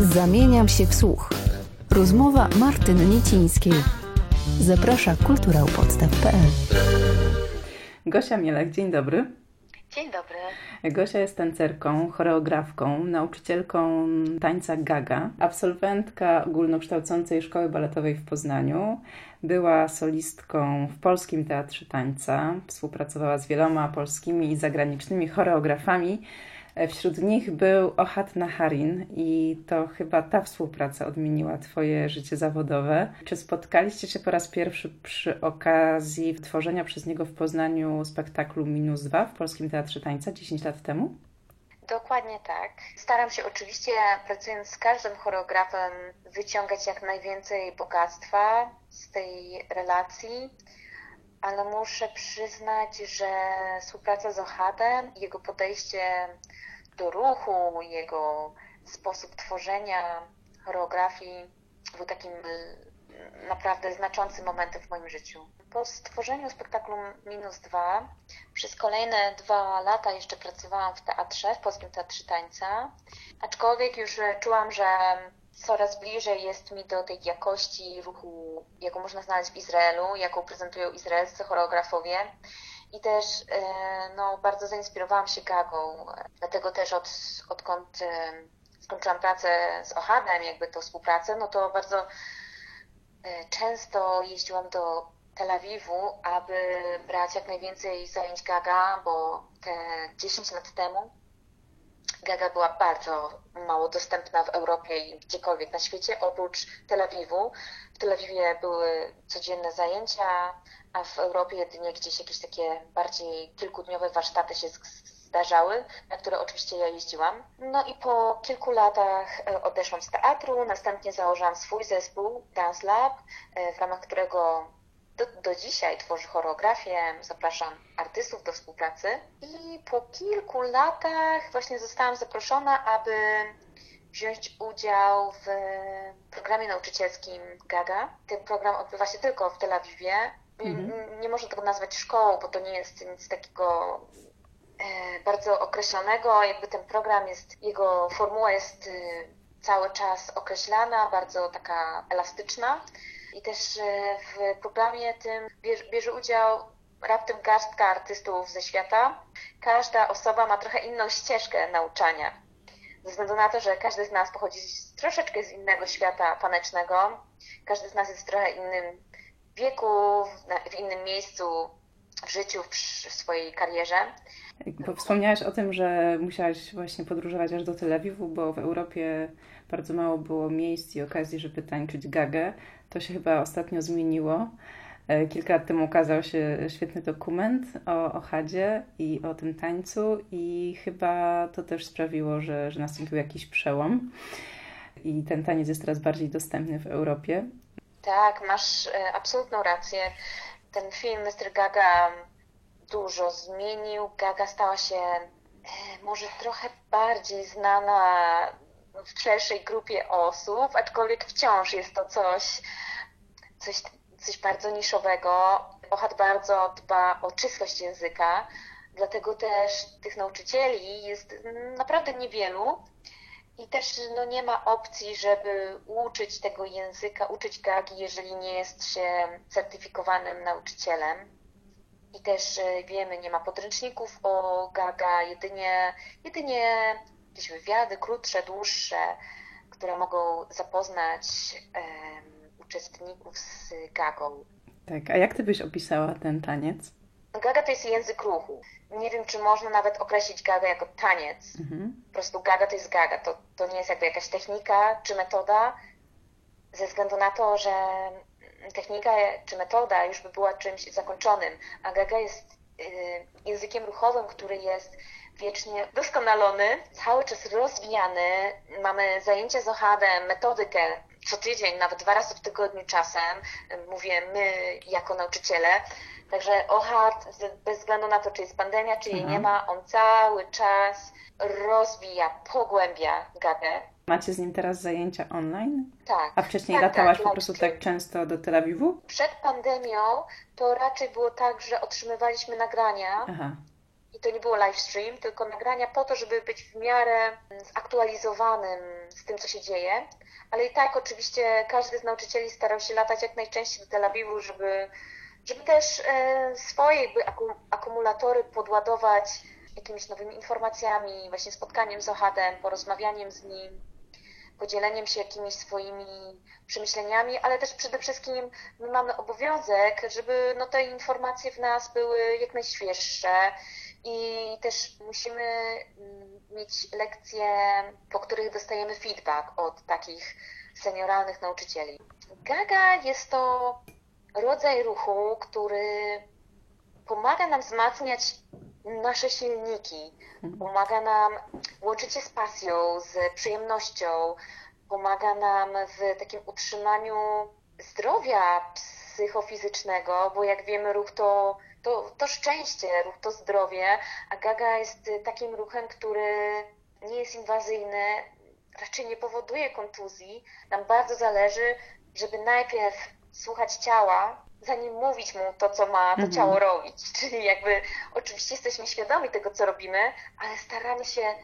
Zamieniam się w słuch. Rozmowa Martyny Niecińskiej. Zaprasza kulturałpodstaw.pl Gosia Mielek, dzień dobry. Dzień dobry. Gosia jest tancerką, choreografką, nauczycielką tańca Gaga, absolwentka ogólnokształcącej szkoły baletowej w Poznaniu. Była solistką w Polskim Teatrze Tańca, współpracowała z wieloma polskimi i zagranicznymi choreografami. Wśród nich był Ohat Naharin i to chyba ta współpraca odmieniła Twoje życie zawodowe. Czy spotkaliście się po raz pierwszy przy okazji tworzenia przez niego w Poznaniu spektaklu Minus Dwa w Polskim Teatrze Tańca 10 lat temu? Dokładnie tak. Staram się oczywiście, pracując z każdym choreografem, wyciągać jak najwięcej bogactwa z tej relacji, ale muszę przyznać, że współpraca z Ohadem, jego podejście do ruchu, jego sposób tworzenia choreografii był takim naprawdę znaczącym momentem w moim życiu. Po stworzeniu spektaklu Minus Dwa przez kolejne dwa lata jeszcze pracowałam w teatrze, w Polskim Teatrze Tańca, aczkolwiek już czułam, że coraz bliżej jest mi do tej jakości ruchu, jaką można znaleźć w Izraelu, jaką prezentują izraelscy choreografowie. I też no, bardzo zainspirowałam się Gagą, dlatego też od, odkąd skończyłam pracę z Ohadem, jakby tą współpracę, no to bardzo często jeździłam do Tel Awiwu, aby brać jak najwięcej zajęć Gaga, bo te 10 lat temu Gaga była bardzo mało dostępna w Europie i gdziekolwiek na świecie, oprócz Tel Awiwu. W Tel Awiwie były codzienne zajęcia, a w Europie jedynie gdzieś jakieś takie bardziej kilkudniowe warsztaty się zdarzały, na które oczywiście ja jeździłam. No i po kilku latach odeszłam z teatru, następnie założyłam swój zespół Dance Lab, w ramach którego do, do dzisiaj tworzę choreografię, zapraszam artystów do współpracy i po kilku latach właśnie zostałam zaproszona, aby wziąć udział w programie nauczycielskim Gaga. Ten program odbywa się tylko w Tel Awiwie. Mhm. Nie można tego nazwać szkołą, bo to nie jest nic takiego e, bardzo określonego. Jakby ten program jest, jego formuła jest y, cały czas określana, bardzo taka elastyczna. I też w programie tym bierze, bierze udział raptem garstka artystów ze świata. Każda osoba ma trochę inną ścieżkę nauczania. Ze względu na to, że każdy z nas pochodzi z, troszeczkę z innego świata tanecznego. Każdy z nas jest w trochę innym wieku, w, w innym miejscu w życiu, w, swojej karierze. Bo wspomniałaś o tym, że musiałaś właśnie podróżować aż do Tel Awiwu, bo w Europie bardzo mało było miejsc i okazji, żeby tańczyć gagę. To się chyba ostatnio zmieniło. Kilka lat temu ukazał się świetny dokument o, o Hadzie i o tym tańcu i chyba to też sprawiło, że, że nastąpił jakiś przełom i ten taniec jest teraz bardziej dostępny w Europie. Tak, masz absolutną rację. Ten film Mr. Gaga dużo zmienił. Gaga stała się może trochę bardziej znana w szerszej grupie osób, aczkolwiek wciąż jest to coś, coś, coś bardzo niszowego. Ochad bardzo dba o czystość języka, dlatego też tych nauczycieli jest naprawdę niewielu i też no, nie ma opcji, żeby uczyć tego języka, uczyć gagi, jeżeli nie jest się certyfikowanym nauczycielem. I też wiemy, nie ma podręczników o gaga, jedynie, jedynie jakieś wywiady, krótsze, dłuższe, które mogą zapoznać um, uczestników z gagą. Tak, a jak ty byś opisała ten taniec? Gaga to jest język ruchu. Nie wiem, czy można nawet określić gaga jako taniec. Mhm. Po prostu gaga to jest gaga. To, to nie jest jakby jakaś technika czy metoda, ze względu na to, że technika czy metoda już by była czymś zakończonym, a gaga jest y, językiem ruchowym, który jest wiecznie doskonalony, cały czas rozwijany. Mamy zajęcia z Ohadem, metodykę co tydzień, nawet dwa razy w tygodniu czasem. Mówię my jako nauczyciele. Także OHAD, bez względu na to, czy jest pandemia, czy jej mhm. nie ma, on cały czas rozwija, pogłębia gadę. Macie z nim teraz zajęcia online? Tak. A wcześniej tak, latałaś tak, po prostu tak często do Tel Awiwu? Przed pandemią to raczej było tak, że otrzymywaliśmy nagrania. Aha i to nie było live stream, tylko nagrania po to, żeby być w miarę zaktualizowanym z tym, co się dzieje. Ale i tak oczywiście każdy z nauczycieli starał się latać jak najczęściej do Tel Awiwu, żeby, żeby też e, swoje akumulatory podładować jakimiś nowymi informacjami, właśnie spotkaniem z Ohadem, porozmawianiem z nim, podzieleniem się jakimiś swoimi przemyśleniami, ale też przede wszystkim my mamy obowiązek, żeby no, te informacje w nas były jak najświeższe i też musimy mm, mieć lekcje, po których dostajemy feedback od takich senioralnych nauczycieli. Gaga jest to rodzaj ruchu, który pomaga nam wzmacniać nasze silniki, mhm. pomaga nam łączyć się z pasją, z przyjemnością, pomaga nam w takim utrzymaniu zdrowia psychofizycznego, bo jak wiemy, ruch to, to, to szczęście, ruch to zdrowie, a gaga jest takim ruchem, który nie jest inwazyjny, raczej nie powoduje kontuzji. Nam bardzo zależy, żeby najpierw słuchać ciała, zanim mówić mu to, co ma to mhm. ciało robić. Czyli jakby oczywiście jesteśmy świadomi tego, co robimy, ale staramy się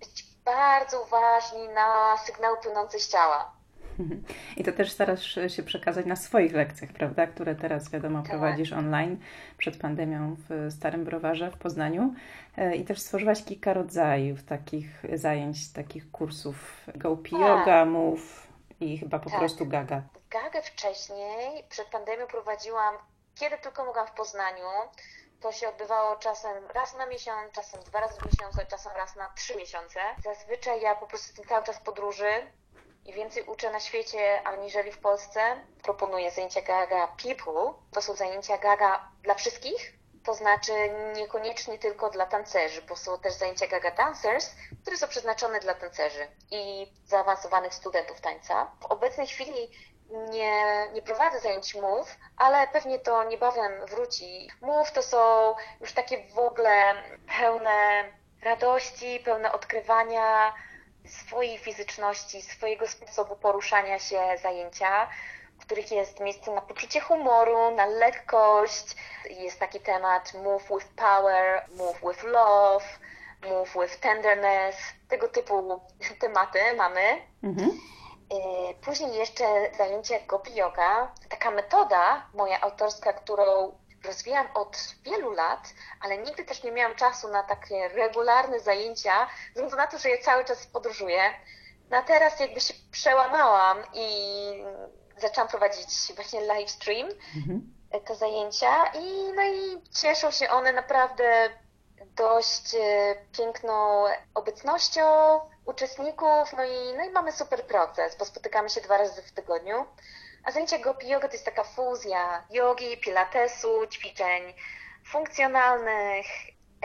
być bardzo uważni na sygnały płynące z ciała. I to też starasz się przekazać na swoich lekcjach, prawda? Które teraz, wiadomo, tak. prowadzisz online przed pandemią w Starym Browarze w Poznaniu. E, I też stworzyłaś kilka rodzajów takich zajęć, takich kursów GoP tak. Yoga, Move i chyba po tak. prostu Gaga. Gagę wcześniej, przed pandemią prowadziłam, kiedy tylko mogłam w Poznaniu. To się odbywało czasem raz na miesiąc, czasem dwa razy w miesiącu, czasem raz na trzy miesiące. Zazwyczaj ja po prostu cały czas podróży i więcej uczę na świecie aniżeli w Polsce. Proponuję zajęcia Gaga People. To są zajęcia Gaga dla wszystkich, to znaczy niekoniecznie tylko dla tancerzy, bo są też zajęcia Gaga Dancers, które są przeznaczone dla tancerzy i zaawansowanych studentów tańca. W obecnej chwili nie, nie prowadzę zajęć MOVE, ale pewnie to niebawem wróci. MOVE to są już takie w ogóle pełne radości, pełne odkrywania swojej fizyczności, swojego sposobu poruszania się zajęcia, w których jest miejsce na poczucie humoru, na lekkość. Jest taki temat move with power, move with love, move with tenderness. Tego typu tematy mamy. Mhm. Y, później jeszcze zajęcie gopi yoga, taka metoda moja autorska, którą rozwijam od wielu lat, ale nigdy też nie miałam czasu na takie regularne zajęcia, ze względu na to, że ja cały czas podróżuję. Na teraz jakby się przełamałam i zaczęłam prowadzić właśnie live stream, mhm. te zajęcia i no i cieszą się one naprawdę dość e, piękną obecnością uczestników, no i, no i mamy super proces, bo spotykamy się dwa razy w tygodniu. A zajęcia Gopi Yoga to jest taka fuzja jogi, pilatesu, ćwiczeń funkcjonalnych,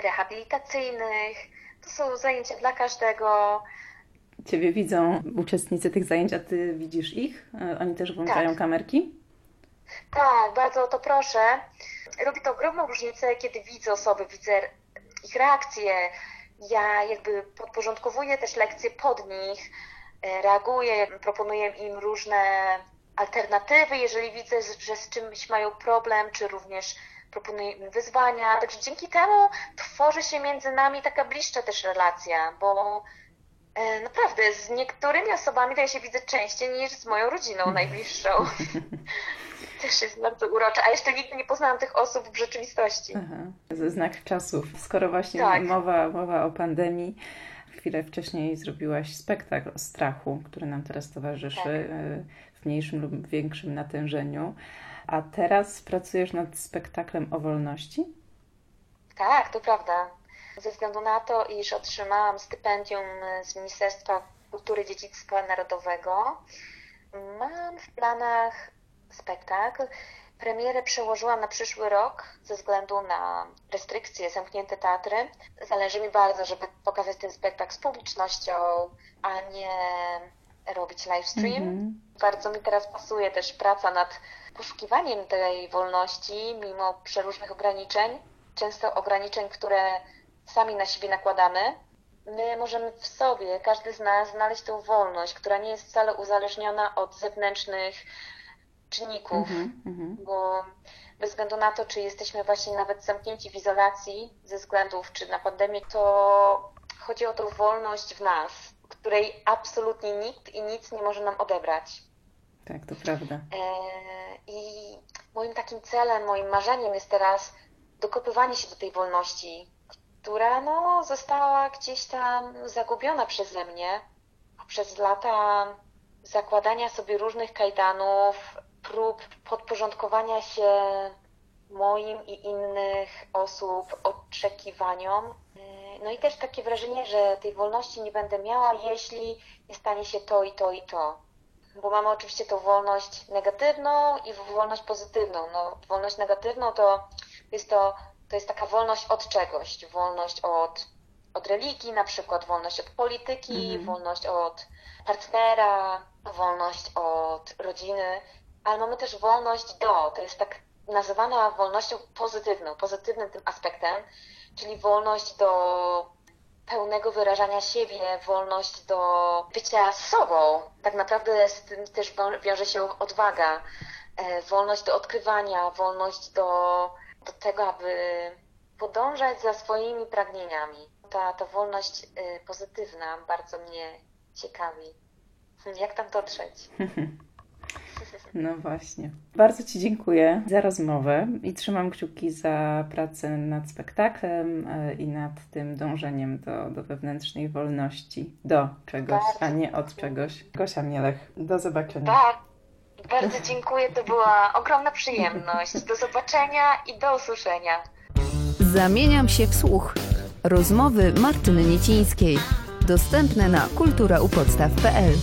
rehabilitacyjnych. To są zajęcia dla każdego. Ciebie widzą uczestnicy tych zajęć, a ty widzisz ich? Oni też włączają tak. kamerki? Tak, bardzo o to proszę. Robi to ogromną różnicę, kiedy widzę osoby, widzę ich reakcje. Ja jakby podporządkowuję też lekcje pod nich, e, reaguję, proponuję im różne alternatywy, jeżeli widzę, że z czymś mają problem, czy również proponuję im wyzwania. Także dzięki temu tworzy się między nami taka bliższa też relacja, bo e, naprawdę z niektórymi osobami to ja się widzę częściej niż z moją rodziną najbliższą. też jest bardzo urocze. A jeszcze nigdy nie poznałam tych osób w rzeczywistości. Aha. Znak czasów. Skoro właśnie tak. mowa, mowa o pandemii, chwilę wcześniej zrobiłaś spektakl o strachu, który nam teraz towarzyszy tak. E, w mniejszym lub większym natężeniu. A teraz pracujesz nad spektaklem o wolności? Tak, to prawda. Ze względu na to, iż otrzymałam stypendium z Ministerstwa Kultury i Dziedzictwa Narodowego, mam w planach spektakl. Premierę przełożyłam na przyszły rok ze względu na restrykcje, zamknięte teatry. Zależy mi bardzo, żeby pokazać ten spektakl z publicznością, a nie robić live stream. Mm -hmm. Bardzo mi teraz pasuje też praca nad poszukiwaniem tej wolności mimo przeróżnych ograniczeń, często ograniczeń, które sami na siebie nakładamy. My możemy w sobie, każdy z nas, znaleźć tą wolność, która nie jest wcale uzależniona od zewnętrznych czynników, Mhm, mhm. bo bez względu na to, czy jesteśmy właśnie nawet zamknięci w izolacji ze względów czy na pandemię, to chodzi o tą wolność w nas, której absolutnie nikt i nic nie może nam odebrać. Tak, to prawda. E, I moim takim celem, moim marzeniem jest teraz dokopywanie się do tej wolności, która no, została gdzieś tam zagubiona przeze mnie przez lata zakładania sobie różnych kajdanów, prób podporządkowania się moim i innych osób oczekiwaniom. No i też takie wrażenie, że tej wolności nie będę miała, jeśli nie stanie się to i to i to. Bo mamy oczywiście tą wolność negatywną i wolność pozytywną. No, wolność negatywną to jest to, to jest taka wolność od czegoś. Wolność od, od religii, na przykład wolność od polityki, Mhm. wolność od partnera, wolność od rodziny, ale mamy też wolność do. To jest tak nazywana wolnością pozytywną, pozytywnym tym aspektem, czyli wolność do pełnego wyrażania siebie, wolność do bycia sobą. Tak naprawdę z tym też wiąże się odwaga, e, wolność do odkrywania, wolność do, do tego, aby podążać za swoimi pragnieniami. Ta, ta wolność e, pozytywna bardzo mnie ciekawi. Jak tam dotrzeć? No właśnie. Bardzo Ci dziękuję za rozmowę i trzymam kciuki za pracę nad spektaklem e, i nad tym dążeniem do, do wewnętrznej wolności, do czegoś, a nie od czegoś. Gosia Mielech, do zobaczenia. Tak, bardzo dziękuję. To była ogromna przyjemność. Do zobaczenia i do usłyszenia. Zamieniam się w słuch. Rozmowy Martyny Niecińskiej. Dostępne na kulturaupodstaw.pl